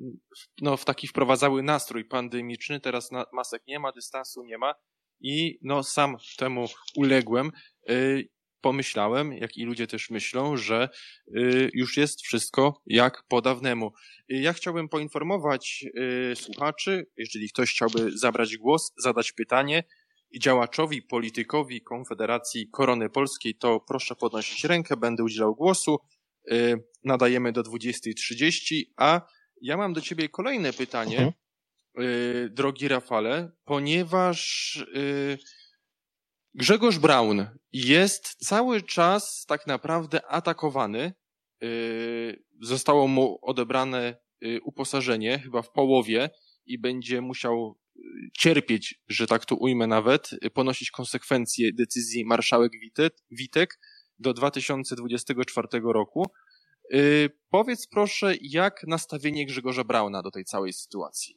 no, w taki wprowadzały nastrój pandemiczny. Teraz masek nie ma, dystansu nie ma i no sam temu uległem. Y, pomyślałem, jak i ludzie też myślą, że y, już jest wszystko jak po dawnemu. Ja chciałbym poinformować słuchaczy, jeżeli ktoś chciałby zabrać głos, zadać pytanie działaczowi, politykowi Konfederacji Korony Polskiej, to proszę podnosić rękę, będę udzielał głosu. Nadajemy do 20.30, a ja mam do ciebie kolejne pytanie. Mhm. Y, drogi Rafale, ponieważ y, Grzegorz Braun jest cały czas tak naprawdę atakowany. Y, zostało mu odebrane uposażenie chyba w połowie i będzie musiał cierpieć, że tak to ujmę nawet, ponosić konsekwencje decyzji marszałek Witek do 2024 roku. Yy, powiedz proszę, jak nastawienie Grzegorza Brauna do tej całej sytuacji?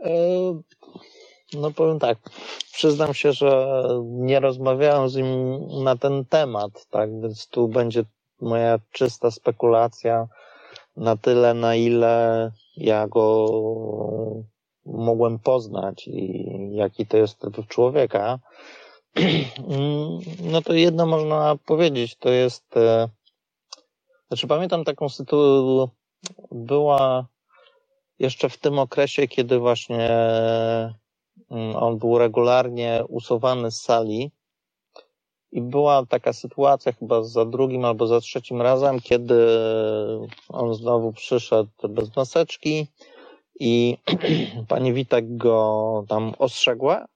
E, no powiem tak, przyznam się, że nie rozmawiałem z nim na ten temat, tak, więc tu będzie moja czysta spekulacja na tyle, na ile ja go mogłem poznać i jaki to jest typ człowieka. No to jedno można powiedzieć, to jest, e, znaczy pamiętam taką sytuację, była jeszcze w tym okresie, kiedy właśnie mm, on był regularnie usuwany z sali i była taka sytuacja chyba za drugim albo za trzecim razem, kiedy on znowu przyszedł bez maseczki i *clears throat* pani Witek go tam ostrzegła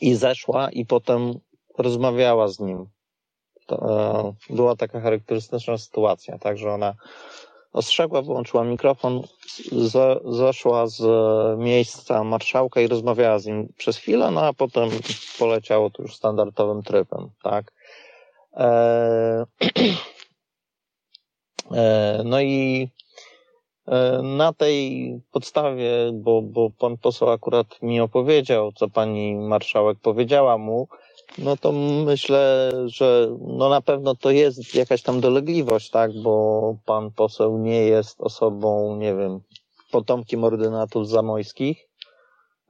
i zeszła i potem rozmawiała z nim. To, e, była taka charakterystyczna sytuacja, tak, że ona ostrzegła, wyłączyła mikrofon, zeszła z miejsca marszałka i rozmawiała z nim przez chwilę, no a potem poleciało to już standardowym trybem, tak. E, *clears throat* e, no i na tej podstawie, bo, bo pan poseł akurat mi opowiedział, co pani marszałek powiedziała mu, no to myślę, że no na pewno to jest jakaś tam dolegliwość, tak, bo pan poseł nie jest osobą, nie wiem, potomkiem ordynatów zamojskich,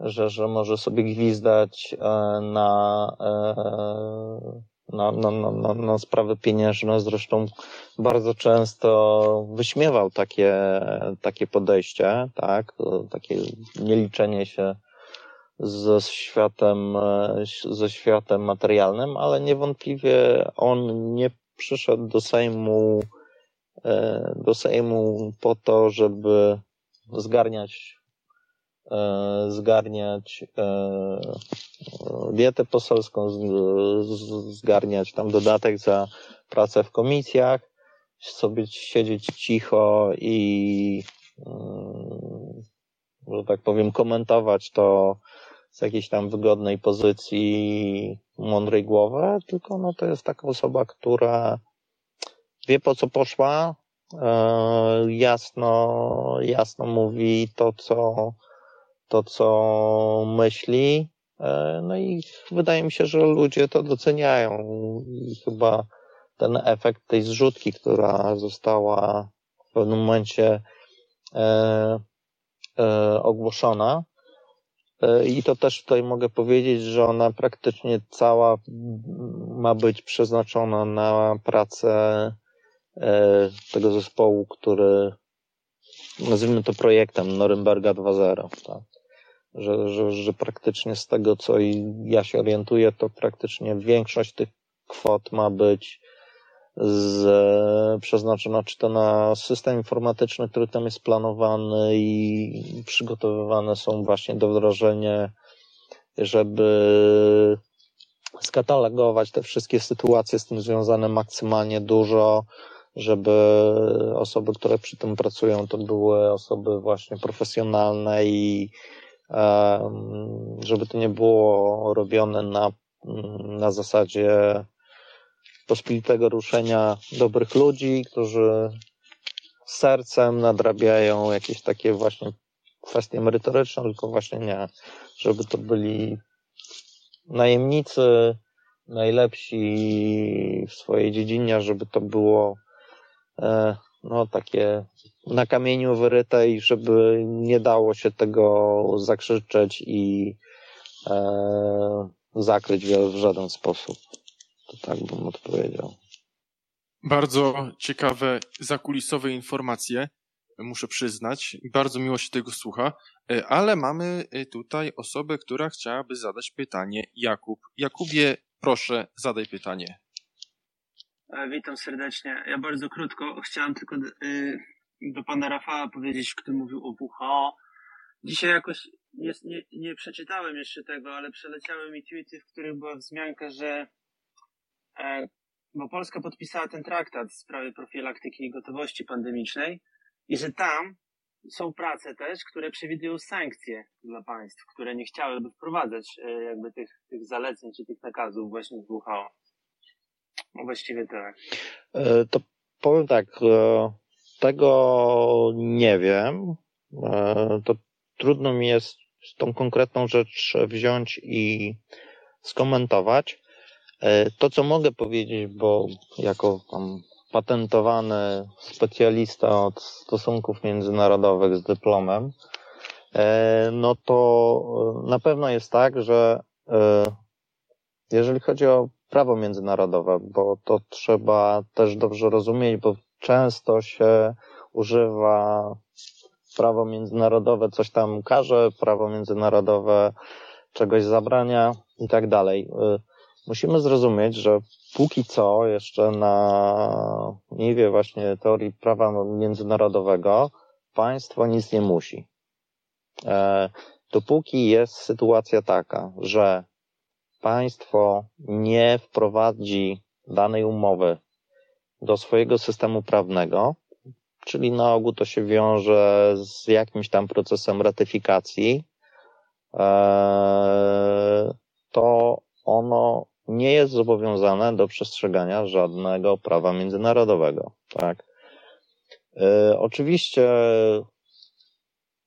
że, że może sobie gwizdać na, na, na, na, na sprawy pieniężne. Zresztą bardzo często wyśmiewał takie, takie podejście, tak, takie nieliczenie się ze światem, e, ze światem materialnym, ale niewątpliwie on nie przyszedł do Sejmu, e, do Sejmu po to, żeby zgarniać, e, zgarniać dietę poselską, zgarniać tam dodatek za pracę w komisjach, sobie siedzieć cicho i, mm, że tak powiem, komentować to z jakiejś tam wygodnej pozycji, mądrej głowy, tylko no to jest taka osoba, która wie po co poszła, e, jasno, jasno mówi to, co, to, co myśli, no i wydaje mi się, że ludzie to doceniają i chyba ten efekt tej zrzutki, która została w pewnym momencie e, ogłoszona, E, I to też tutaj mogę powiedzieć, że ona praktycznie cała ma być przeznaczona na pracę e, tego zespołu, który nazwijmy to projektem Norymberga 2.0. Tak? Że, że, że praktycznie z tego, co ja się orientuję, to praktycznie większość tych kwot ma być z, przeznaczona czy to na system informatyczny, który tam jest planowany i przygotowywane są właśnie do wdrożenia, żeby skatalogować te wszystkie sytuacje z tym związane maksymalnie dużo, żeby osoby, które przy tym pracują, to były osoby właśnie profesjonalne i żeby to nie było robione na, na zasadzie pospolitego ruszenia dobrych ludzi, którzy sercem nadrabiają jakieś takie właśnie kwestie merytoryczne, tylko właśnie nie, żeby to byli najemnicy, najlepsi w swojej dziedzinie, żeby to było e, no takie na kamieniu wyryte i żeby nie dało się tego zakrzyczeć i e, zakryć w żaden sposób. To tak bym odpowiedział. Bardzo ciekawe zakulisowe informacje, muszę przyznać. Bardzo miło się tego słucha, e, ale mamy e, tutaj osobę, która chciałaby zadać pytanie. Jakub. Jakubie, proszę, zadaj pytanie. E, witam serdecznie. Ja bardzo krótko chciałem tylko do pana Rafała powiedzieć, który mówił o WHO. Dzisiaj jakoś nie, nie, nie przeczytałem jeszcze tego, ale przeleciały mi tweety, w których była wzmianka, że E, bo Polska podpisała ten traktat w sprawie profilaktyki i gotowości pandemicznej i że tam są prace też, które przewidują sankcje dla państw, które nie chciałyby wprowadzać e, jakby tych, tych zaleceń czy tych nakazów właśnie z WHO. No właściwie tak. To powiem tak, tego nie wiem. To trudno mi jest tą konkretną rzecz wziąć i skomentować. To, co mogę powiedzieć, bo jako tam patentowany specjalista od stosunków międzynarodowych z dyplomem, e, no to e, na pewno jest tak, że e, jeżeli chodzi o prawo międzynarodowe, bo to trzeba też dobrze rozumieć, bo często się używa prawo międzynarodowe coś tam każe, prawo międzynarodowe czegoś zabrania i tak dalej musimy zrozumieć, że póki co jeszcze na niwie właśnie teorii prawa międzynarodowego państwo nic nie musi. E, dopóki jest sytuacja taka, że państwo nie wprowadzi danej umowy do swojego systemu prawnego, czyli na ogół to się wiąże z jakimś tam procesem ratyfikacji, e, to ono nie jest zobowiązane do przestrzegania żadnego prawa międzynarodowego. Tak. Yy, oczywiście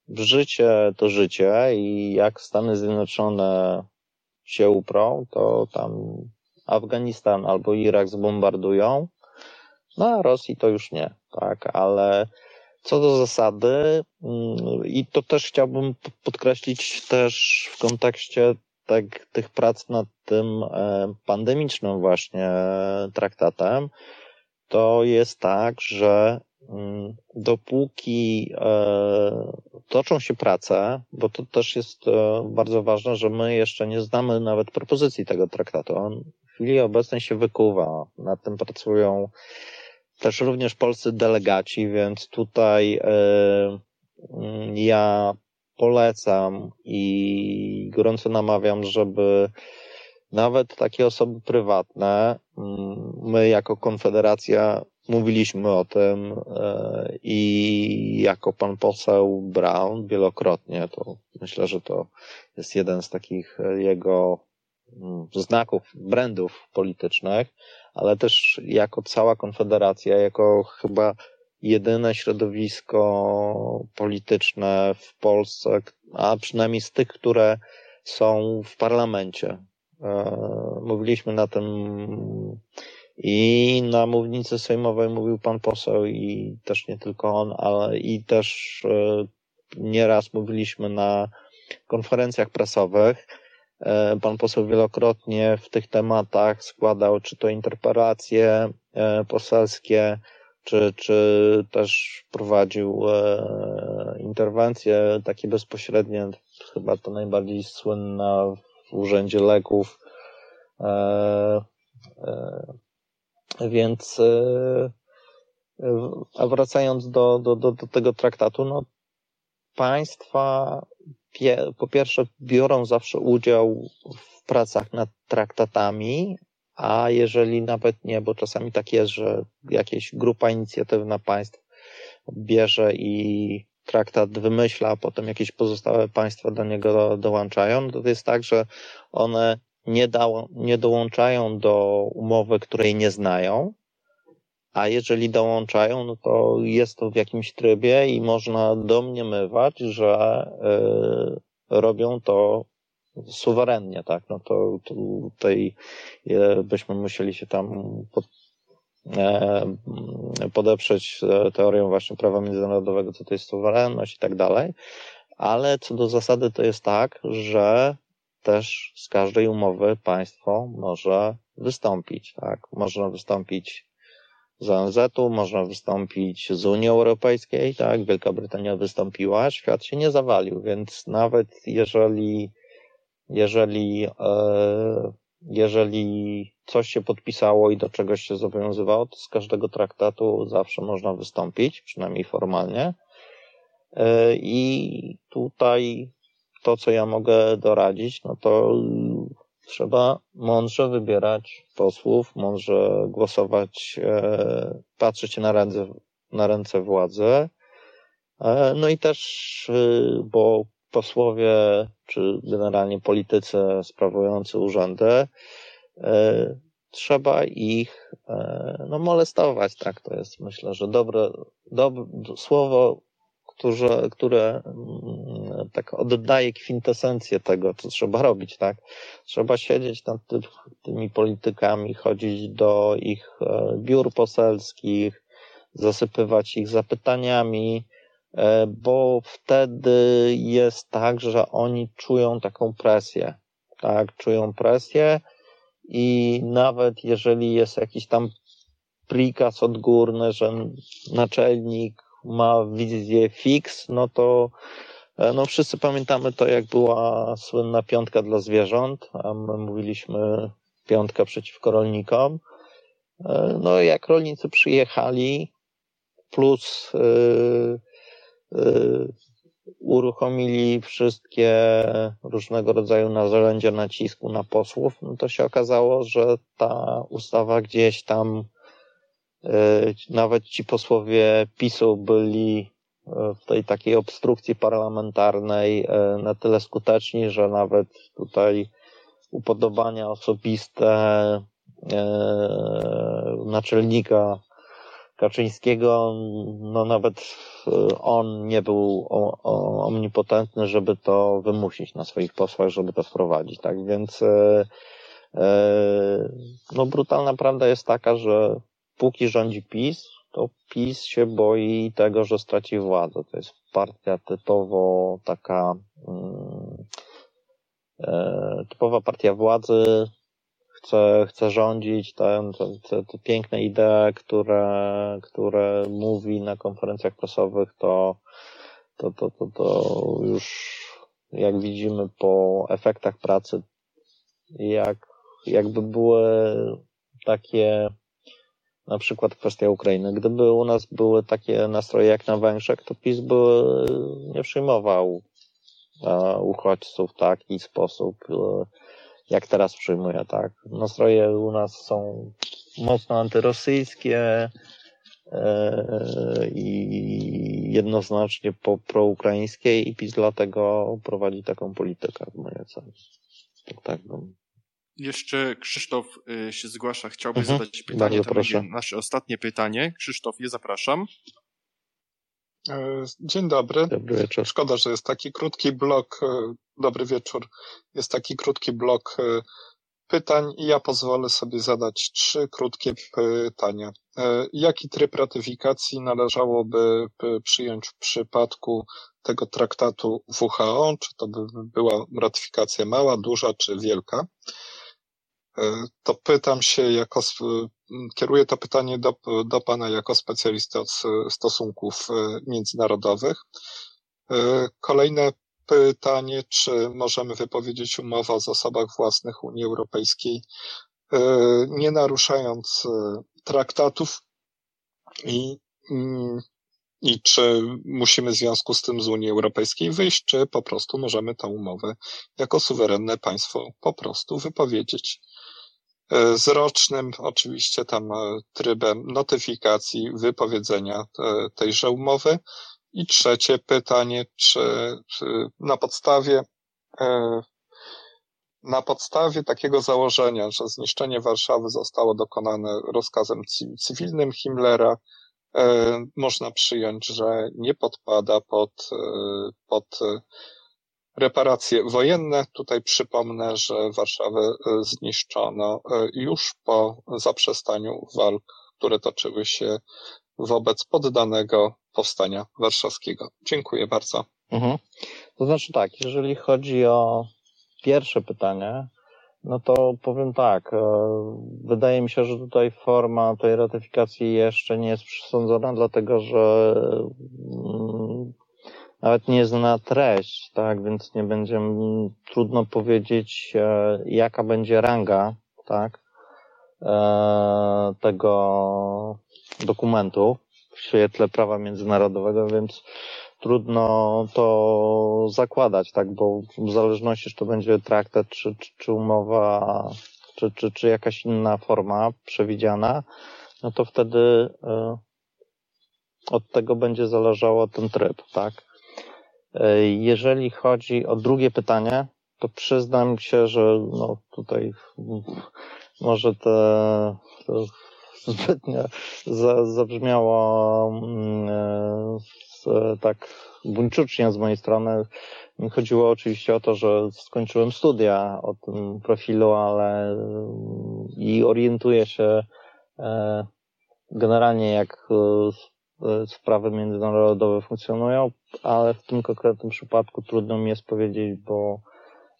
życie to życie i jak Stany Zjednoczone się uprą, to tam Afganistan albo Irak zbombardują, no a Rosji to już nie, tak, ale co do zasady, mm, i to też chciałbym podkreślić też w kontekście tak, tych prac nad tym e, pandemicznym właśnie traktatem, to jest tak, że dopóki e, toczą się prace, bo to też jest e, bardzo ważne, że my jeszcze nie znamy nawet propozycji tego traktatu. On w chwili obecnej się wykuwa. Nad tym pracują też również polscy delegaci, więc tutaj mm, ja polecam i gorąco namawiam, żeby nawet takie osoby prywatne, mm, my jako Konfederacja mówiliśmy o tym e, i jako pan poseł Brown wielokrotnie, to myślę, że to jest jeden z takich jego mm, znaków, brandów politycznych, ale też jako cała Konfederacja, jako chyba jedyne środowisko polityczne w Polsce, a przynajmniej z tych, które są w parlamencie. E, mówiliśmy na tym i na mównicy sejmowej mówił pan poseł i też nie tylko on, ale i też e, nieraz mówiliśmy na konferencjach prasowych. E, pan poseł wielokrotnie w tych tematach składał czy to interpelacje poselskie, czy, czy też prowadził e, interwencje takie bezpośrednie, chyba to najbardziej słynna w Urzędzie Leków. Więc e, a wracając do, do, do, do tego traktatu, no państwa po pierwsze biorą zawsze udział w pracach nad traktatami, a jeżeli nawet nie, bo czasami tak jest, że jakaś grupa inicjatywna państw bierze i traktat wymyśla, a potem jakieś pozostałe państwa do niego dołączają, to jest tak, że one nie, da, nie dołączają do umowy, której nie znają, a jeżeli dołączają, no to jest to w jakimś trybie i można domniemywać, że y, robią to suwerennie, tak, no to, tutaj e, byśmy musieli się tam pod, e, podeprzeć e, teorią właśnie prawa międzynarodowego, co to jest suwerenność i tak dalej, ale co do zasady to jest tak, że też z każdej umowy państwo może wystąpić, tak, można wystąpić z ONZ-u, można wystąpić z Unii Europejskiej, tak, Wielka Brytania wystąpiła, świat się nie zawalił, więc nawet jeżeli jeżeli, e, jeżeli coś się podpisało i do czegoś się zobowiązywało, to z każdego traktatu zawsze można wystąpić, przynajmniej formalnie. E, I tutaj to, co ja mogę doradzić, no to trzeba mądrze wybierać posłów, mądrze głosować, e, patrzeć na ręce, na ręce władzy No i też, bo posłowie, czy generalnie politycy sprawujący urzędy, trzeba ich no, molestować, tak? To jest myślę, że dobre, dobre słowo które, które mm, tak oddaje kwintesencję tego, co trzeba robić, tak? Trzeba siedzieć nad tymi politykami, chodzić do ich e, biur poselskich, zasypywać ich zapytaniami, e, bo wtedy jest tak, że oni czują taką presję, tak? Czują presję i nawet jeżeli jest jakiś tam prikaz odgórny, że naczelnik ma wizję fix, no to e, no wszyscy pamiętamy to, jak była słynna piątka dla zwierząt, a my mówiliśmy piątka przeciwko rolnikom. E, no jak rolnicy przyjechali, plus yy, yy, uruchomili wszystkie różnego rodzaju narzędzia nacisku na posłów, no to się okazało, że ta ustawa gdzieś tam nawet ci posłowie PiSu byli e, w tej takiej obstrukcji parlamentarnej e, na tyle skuteczni, że nawet tutaj upodobania osobiste naczelnika Kaczyńskiego, no nawet on nie był omnipotentny, żeby to wymusić na swoich posłach, żeby to wprowadzić. Tak więc no brutalna prawda jest taka, że póki rządzi PiS, to PiS się boi tego, że straci władzę. To jest partia typowo taka, mm, e, typowa partia władzy, chce, chce rządzić, te, te, te piękne idee, które, które mówi na konferencjach prasowych, to, to, to, to, to już jak widzimy po efektach pracy, jak, jakby były takie na przykład kwestia Ukrainy. Gdyby u nas były takie nastroje jak na Węgrzech, to PiS by nie przyjmował e, uchodźców w taki sposób, e, jak teraz przyjmuje, tak. Nastroje u nas są mocno antyrosyjskie e, i jednoznacznie po, proukraińskie i PiS dlatego prowadzi taką politykę w mojej ocenie. Tak, tak bym jeszcze Krzysztof y, się zgłasza. Chciałby mhm. zadać pytanie. To proszę. nasze ostatnie pytanie. Krzysztofie, zapraszam. E, dzień dobry. Dobry wieczór. Szkoda, że jest taki krótki blok. E, dobry wieczór. Jest taki krótki blok e, pytań i ja pozwolę sobie zadać trzy krótkie pytania. Jaki tryb ratyfikacji należałoby przyjąć w przypadku tego traktatu WHO? Czy to by była ratyfikacja mała, duża czy wielka? E, to pytam się jako, kieruję to pytanie do, do Pana jako specjalisty od stosunków e, międzynarodowych. E, kolejne pytanie, czy możemy wypowiedzieć umowę o zasobach własnych Unii Europejskiej, nie naruszając traktatów i, mm, i czy musimy w związku z tym z Unii Europejskiej wyjść, czy po prostu możemy tę umowę jako suwerenne państwo po prostu wypowiedzieć. E, z rocznym oczywiście tam e, trybem notyfikacji wypowiedzenia e, tejże umowy. I trzecie pytanie, czy, czy na podstawie na podstawie takiego założenia, że zniszczenie Warszawy zostało dokonane rozkazem cywilnym Himmlera, można przyjąć, że nie podpada pod, pod Reparacje wojenne. Tutaj przypomnę, że Warszawę e, zniszczono e, już po zaprzestaniu walk, które toczyły się wobec poddanego powstania warszawskiego. Dziękuję bardzo. Mhm. To znaczy tak, jeżeli chodzi o pierwsze pytanie, no to powiem tak. E, wydaje mi się, że tutaj forma tej ratyfikacji jeszcze nie jest przesądzona, dlatego że mm, nawet nie zna treść, tak, więc nie będzie trudno powiedzieć, e, jaka będzie ranga, tak, e, tego dokumentu w świetle prawa międzynarodowego, więc trudno to zakładać, tak, bo w zależności, czy to będzie traktat, czy, czy, czy umowa, czy, czy, czy jakaś inna forma przewidziana, no to wtedy e, od tego będzie zależało ten tryb, tak? E, jeżeli chodzi o drugie pytanie, to przyznam się, że no tutaj może te, to zbytnio za, zabrzmiało mm, tak buńczucznie z mojej strony. Chodziło oczywiście o to, że skończyłem studia o tym profilu, ale i orientuję się e, generalnie jak e, sprawy międzynarodowe funkcjonują, ale w tym konkretnym przypadku trudno mi jest powiedzieć, bo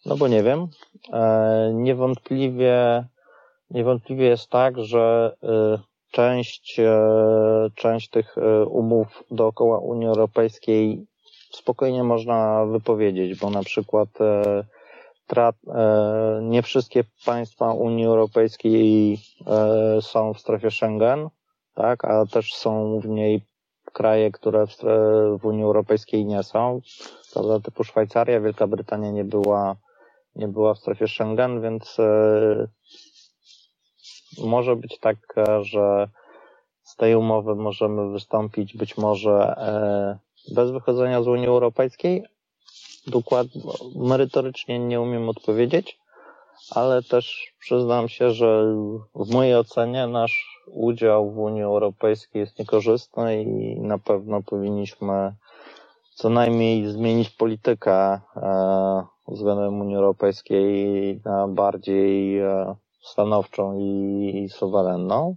no bo nie wiem. E, niewątpliwie, niewątpliwie jest tak, że część, część tych umów dookoła Unii Europejskiej spokojnie można wypowiedzieć, bo na przykład e, nie wszystkie państwa Unii Europejskiej e, są w strefie Schengen, tak, a też są w niej kraje, które w, w Unii Europejskiej nie są, prawda, typu Szwajcaria, Wielka Brytania nie była, nie była w strefie Schengen, więc e, może być tak, że z tej umowy możemy wystąpić być może bez wychodzenia z Unii Europejskiej? Dokładnie, merytorycznie nie umiem odpowiedzieć, ale też przyznam się, że w mojej ocenie nasz udział w Unii Europejskiej jest niekorzystny i na pewno powinniśmy co najmniej zmienić politykę e, względem Unii Europejskiej na bardziej e, stanowczą i suwerenną.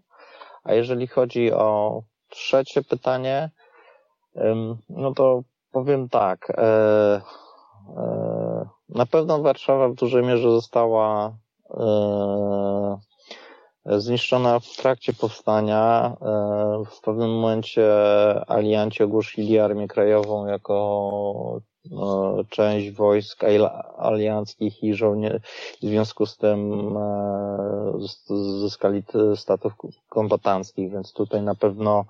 A jeżeli chodzi o trzecie pytanie, no to powiem tak. E, na pewno Warszawa w dużej mierze została zniszczona w trakcie powstania. W pewnym momencie alianci ogłosili Armię Krajową jako część wojsk alianckich i żołnierzy w związku z tym zyskali statów kombatanckich, więc tutaj na pewno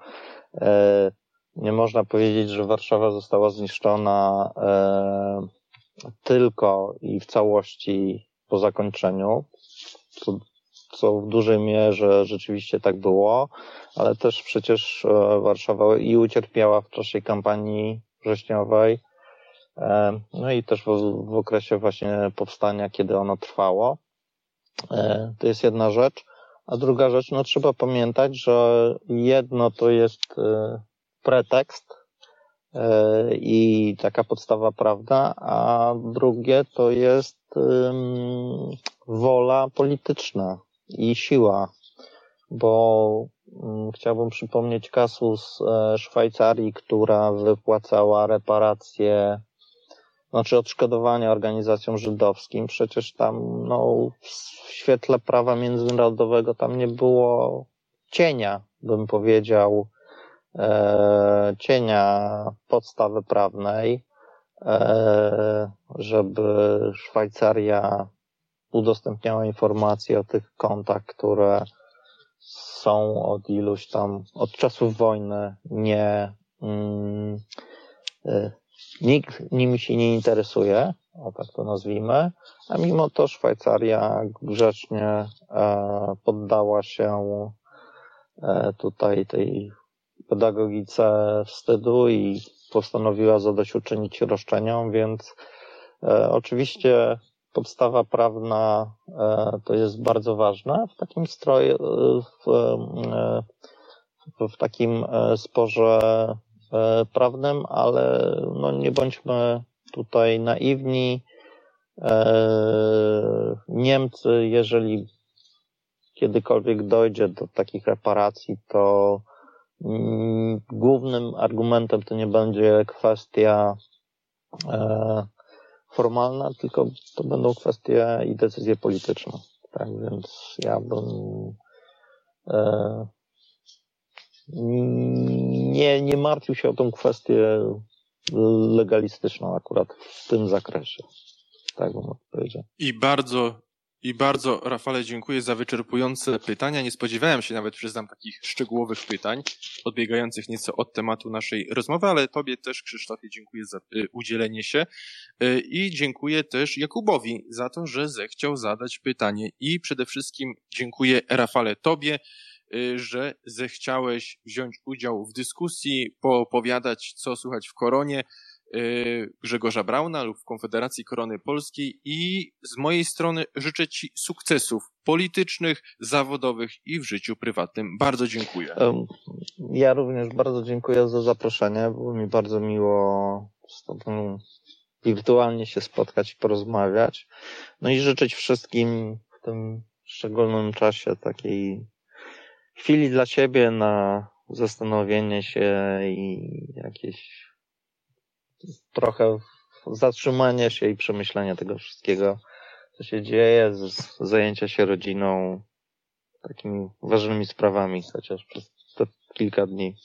nie można powiedzieć, że Warszawa została zniszczona e, tylko i w całości po zakończeniu, co, w dużej mierze rzeczywiście tak było, ale też przecież e, Warszawa i ucierpiała w czasie kampanii wrześniowej, e, no i też w, w okresie właśnie powstania, kiedy ono trwało. E, to jest jedna rzecz. A druga rzecz, no trzeba pamiętać, że jedno to jest pretekst i taka podstawa prawna, a drugie to jest wola polityczna i siła, bo chciałbym przypomnieć kasus e, Szwajcarii, która wypłacała reparacje, znaczy odszkodowania organizacjom żydowskim. Przecież tam, no, w świetle prawa międzynarodowego tam nie było cienia, bym powiedział, E, cienia podstawy prawnej, e, żeby Szwajcaria udostępniała informacje o tych kontach, które są od iluś tam, od czasów wojny. Nie, mm, e, nikt nimi się nie interesuje, o tak to nazwijmy, a mimo to Szwajcaria grzecznie poddała się tutaj tej pedagogice wstydu i postanowiła zadośćuczynić roszczeniom, więc e, oczywiście podstawa prawna e, to jest bardzo ważna w takim stroju, e, w, e, w takim sporze prawnym, ale no nie bądźmy tutaj naiwni. Niemcy, jeżeli kiedykolwiek dojdzie do takich reparacji, to Mm, głównym argumentem to nie będzie kwestia formalna, tylko to będą kwestie i decyzje polityczne. Tak więc ja bym e, nie, nie martwił się o tą kwestię legalistyczną akurat w tym zakresie. Tak bym odpowiedział. I bardzo i bardzo, Rafale, dziękuję za wyczerpujące pytania. Nie spodziewałem się nawet, przyznam, takich szczegółowych pytań, odbiegających nieco od tematu naszej rozmowy, ale Tobie też, Krzysztofie, dziękuję za y, udzielenie się. Y, I dziękuję też Jakubowi za to, że zechciał zadać pytanie. I przede wszystkim dziękuję, Rafale, Tobie y, że zechciałeś wziąć udział w dyskusji, poopowiadać, co słychać w koronie Grzegorza Brauna lub w Konfederacji Korony Polskiej i z mojej strony życzę Ci sukcesów politycznych, zawodowych i w życiu prywatnym. Bardzo dziękuję. Ja również bardzo dziękuję za zaproszenie. Było mi bardzo miło z Tobą wirtualnie się spotkać i porozmawiać. No i życzyć wszystkim w tym szczególnym czasie takiej chwili dla Ciebie na zastanowienie się i jakieś trochę zatrzymanie się i przemyślenie tego wszystkiego, co się dzieje, zajęcia się rodziną, takimi ważnymi sprawami, chociaż przez te kilka dni.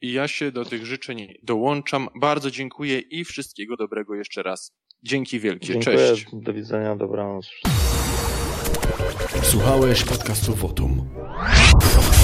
I ja się do tych życzeń dołączam. Bardzo dziękuję i wszystkiego dobrego jeszcze raz. Dzięki wielkie. Dziękuję. Cześć. Do widzenia. Dobranoc. Słuchałeś podcastu Wotum.